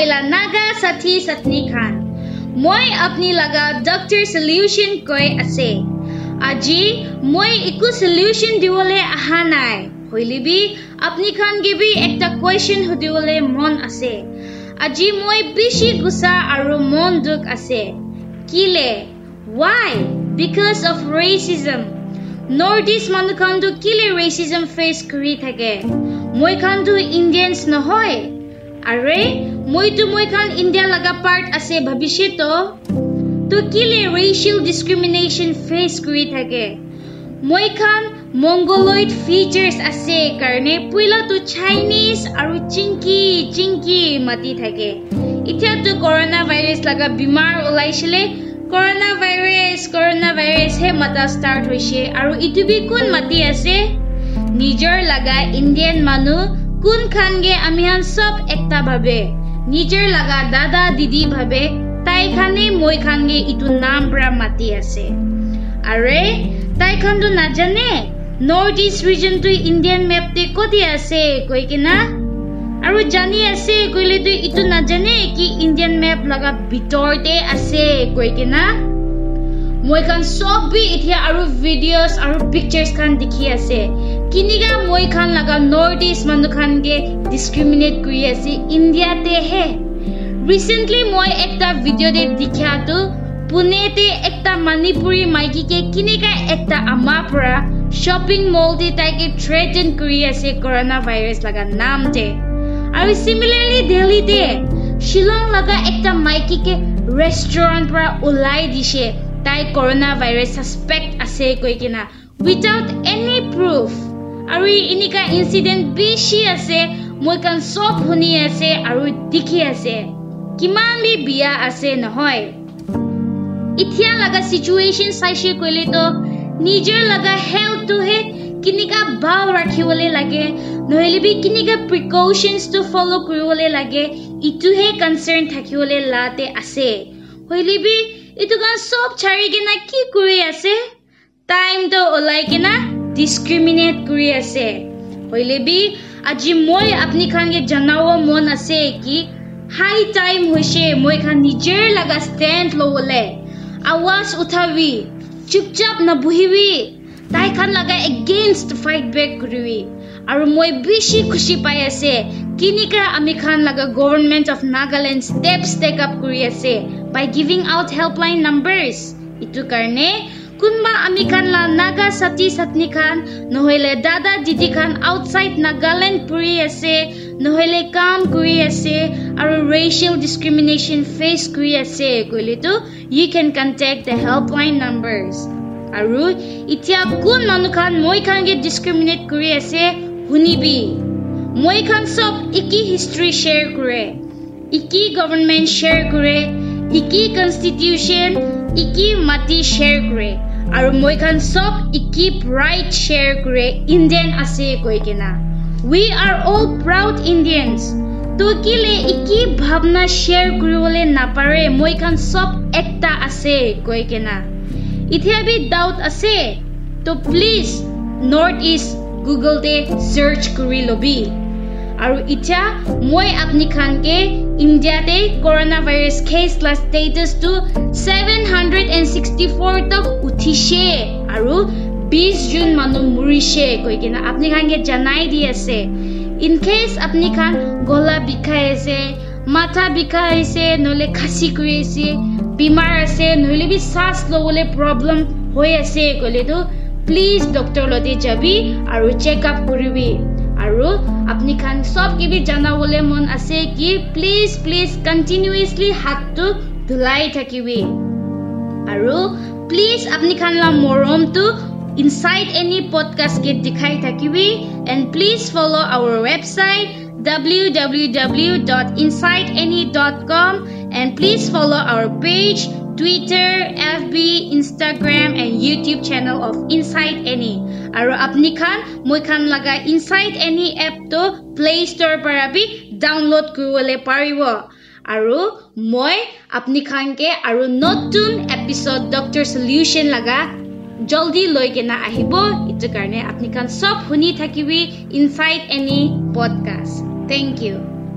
মহিলা নাগা সাথী সাথনী খান মই আপনি লগা ডক্টৰ চলিউশ্যন কৈ আছে আজি মই একো চলিউশ্যন দিবলৈ অহা নাই হলিবি আপনি খান গিবি একটা কুৱেশ্যন সুধিবলৈ মন আছে আজি মই বেছি গুচা আৰু মন দুখ আছে কিলে why because of racism North East মানুহখনটো কিলে ৰেচিজম ফেচ কৰি থাকে মই খানটো ইণ্ডিয়ানছ নহয় আৰে মই খান ইণ্ডিয়া লগা পাৰ্ট আছে ভাবিছে তো? তো কিলে ৰেচিয়েল ডিছক্ৰিমিনেশ্যন ফেচ কৰি থাকে? মই খান মংগলইড ফিচাৰ্ছ আছে কাৰণে পইলাটো চাইনিজ আৰু চিংকি চিংকি মাতি থাকে। এতিয়াতো কৰোণা ভাইৰাছ লগা বেমাৰ ওলাইছিলে কৰোণা ভাইৰাছ কৰোণা ভাইৰাছহে মাতা ষ্টাৰ্ট হৈছে। আৰু ইটো বি কোন মাতি আছে? নিজৰ লগা ইণ্ডিয়ান মানুহ কোন খানগে আমি চব একটা ভাবে নিজৰ লগা দাদা দিদি ভাবে তাই খানে মই খানগে ইটো নাম পৰা মাতি আছে। আৰে তাই খানটো নাজানে? নৰ্থ ইষ্ট ৰিজনটো ইণ্ডিয়ান মেপতে ক'তে আছে কৈ কিনা? আৰু জানি আছে কৈলেতো ইটো নাজানে কি ইণ্ডিয়ান মেপ লগা ভিতৰতে আছে কৈ কিনা? মই খান চব বি এতিয়া আৰু ভিডিঅ'ছ আৰু পিকচাৰ্ছ খান দেখি আছে। কিনিকা মই খান লগা নৰ্থ ইষ্ট মানুহ খানকে ডিছক্ৰিমিনেট কৰি আছে ইণ্ডিয়াতেহে ৰিচেণ্টলি মই এটা ভিডিঅ'তে দেখাটো পুনেতে একটা মণিপুৰী মাইকীকে কিনিকা একটা আমাৰ পৰা শ্বপিং মলতে তাইকে থ্ৰেটেন কৰি আছে কৰোণা ভাইৰাছ লগা নামতে আৰু চিমিলাৰলি দিল্লীতে শ্বিলং লগা একটা মাইকীকে ৰেষ্টুৰেণ্ট পৰা ওলাই দিছে তাই কৰোণা ভাইৰাছ ছাছপেক্ট আছে কৈ কিনা উইথাউট এনি প্ৰুফ আৰু এনেকুৱা ইনচিডেণ্ট বেছি আছে মই কাৰণ চব শুনি আছে আৰু দেখি আছে। কিমান বি বিয়া আছে নহয়। এতিয়া লগা চিটুৱেশ্যন চাইছে কৰিলেতো নিজৰ লগা হেল্থটোহে কেনেকুৱা ভাও ৰাখিবলৈ লাগে নহ'লে বি কেনেকুৱা প্ৰিকশ্যনছটো ফ'ল' কৰিবলৈ লাগে ইটোহে কনচাৰ্ণ থাকিবলৈ লাতে আছে। হ'লে বি এইটো কাৰণ চব চাৰি কিনা কি কৰি আছে? টাইমটো ওলাই কিনা। ডিছক্ৰিমিনেট কৰি আছে হ'লে বি আজি মই আপুনি খানকে জনাব মন আছে কি হাই টাইম হৈছে মই খান নিজৰ লগা ষ্টেণ্ড ল'বলৈ আৱাজ উঠাবি চুপচাপ নবহিবি তাই খান লগা এগেইনষ্ট ফাইট বেক কৰিবি আৰু মই বেছি খুচি পাই আছে কেনেকুৱা আমি খান লগা government of Nagaland step stake up কৰি আছে by giving out helpline numbers এইটো কাৰণে কোনোবা আমি খান লা নাগা ছাতি ছাত্নী খান নহ'লে দাদা দিদি খান আউটছাইড নাগালেণ্ড পৰি আছে নহ'লে কাম কৰি আছে আৰু ৰেচিয়েল ডিছক্ৰিমিনেশ্যন ফেচ কৰি আছে ক'লেতো you can contact the helpline numbers আৰু এতিয়া কোন মানুহ খান মই খানকে ডিছক্ৰিমিনেট কৰি আছে শুনিবি মই খান চব ইকি হিষ্ট্ৰী শ্বেয়াৰ কৰে ইকি গভৰ্ণমেণ্ট শ্বেয়াৰ কৰে ইকি কনষ্টিটিউশ্যন ইকি মাটি শ্বেয়াৰ কৰে আৰু মই খান চব ইকি প্ৰাইড শ্বেয়াৰ কৰে ইণ্ডিয়ান আছে কৈ কিনা we are all proud Indians তো কিলে ইকি ভাৱনা শ্বেয়াৰ কৰিবলৈ নাপাৰে মই খান চব একটা আছে কৈ কিনা এতিয়া বি ডাউট আছে তো প্লিজ নৰ্থ ইষ্ট গুগলতে চাৰ্চ কৰি ল'বি আৰু এতিয়া মই আপুনি খানকে ইণ্ডিয়াতে কৰোণা ভাইৰাছ কেছ প্লাছ ষ্টেটাছটো ছেভেন হাণ্ড্ৰেড এণ্ড ছিক্সটি ফ'ৰতক উঠিছে আৰু বিছ জুন মানুহ মৰিছে কৈ কিনে আপুনি খানকে জনাই দি আছে ইন কেছ আপুনি খান গলা বিষাই আছে মাথা বিষাই আছে নহ'লে খাচি কৰি আছে বেমাৰ আছে নহ'লে বি শ্বাস ল'বলৈ প্ৰব্লেম হৈ আছে ক'লেতো প্লিজ ডক্টৰ লতে যাবি আৰু চেক আপ কৰিবি আৰু আপুনি খান চব কিবি জনাবলৈ মন আছে কি প্লিজ প্লিজ কণ্টিনিউৱাছলি হাতটো ধুলাই থাকিবি। আৰু প্লিজ আপুনি খান মৰমটো ইনচাইড এনি পডকাষ্টকে দেখাই থাকিবি। And please follow' our website www.insideany.com and please follow our page Twitter, FB, Instagram and YouTube channel of Inside Any. আৰু আপুনি খান মই খান লগা ইনচাইড এনি এপটো প্লে ষ্ট'ৰ পৰা বি ডাউনলোড কৰিবলৈ পাৰিব আৰু মই আপুনি খানকে আৰু নতুন এপিছড ডক্টৰ চলিউশ্যন লগা জলদি লৈ কিনে আহিব এইটো কাৰণে আপুনি খান চব শুনি থাকিবি Inside Any podcast thank you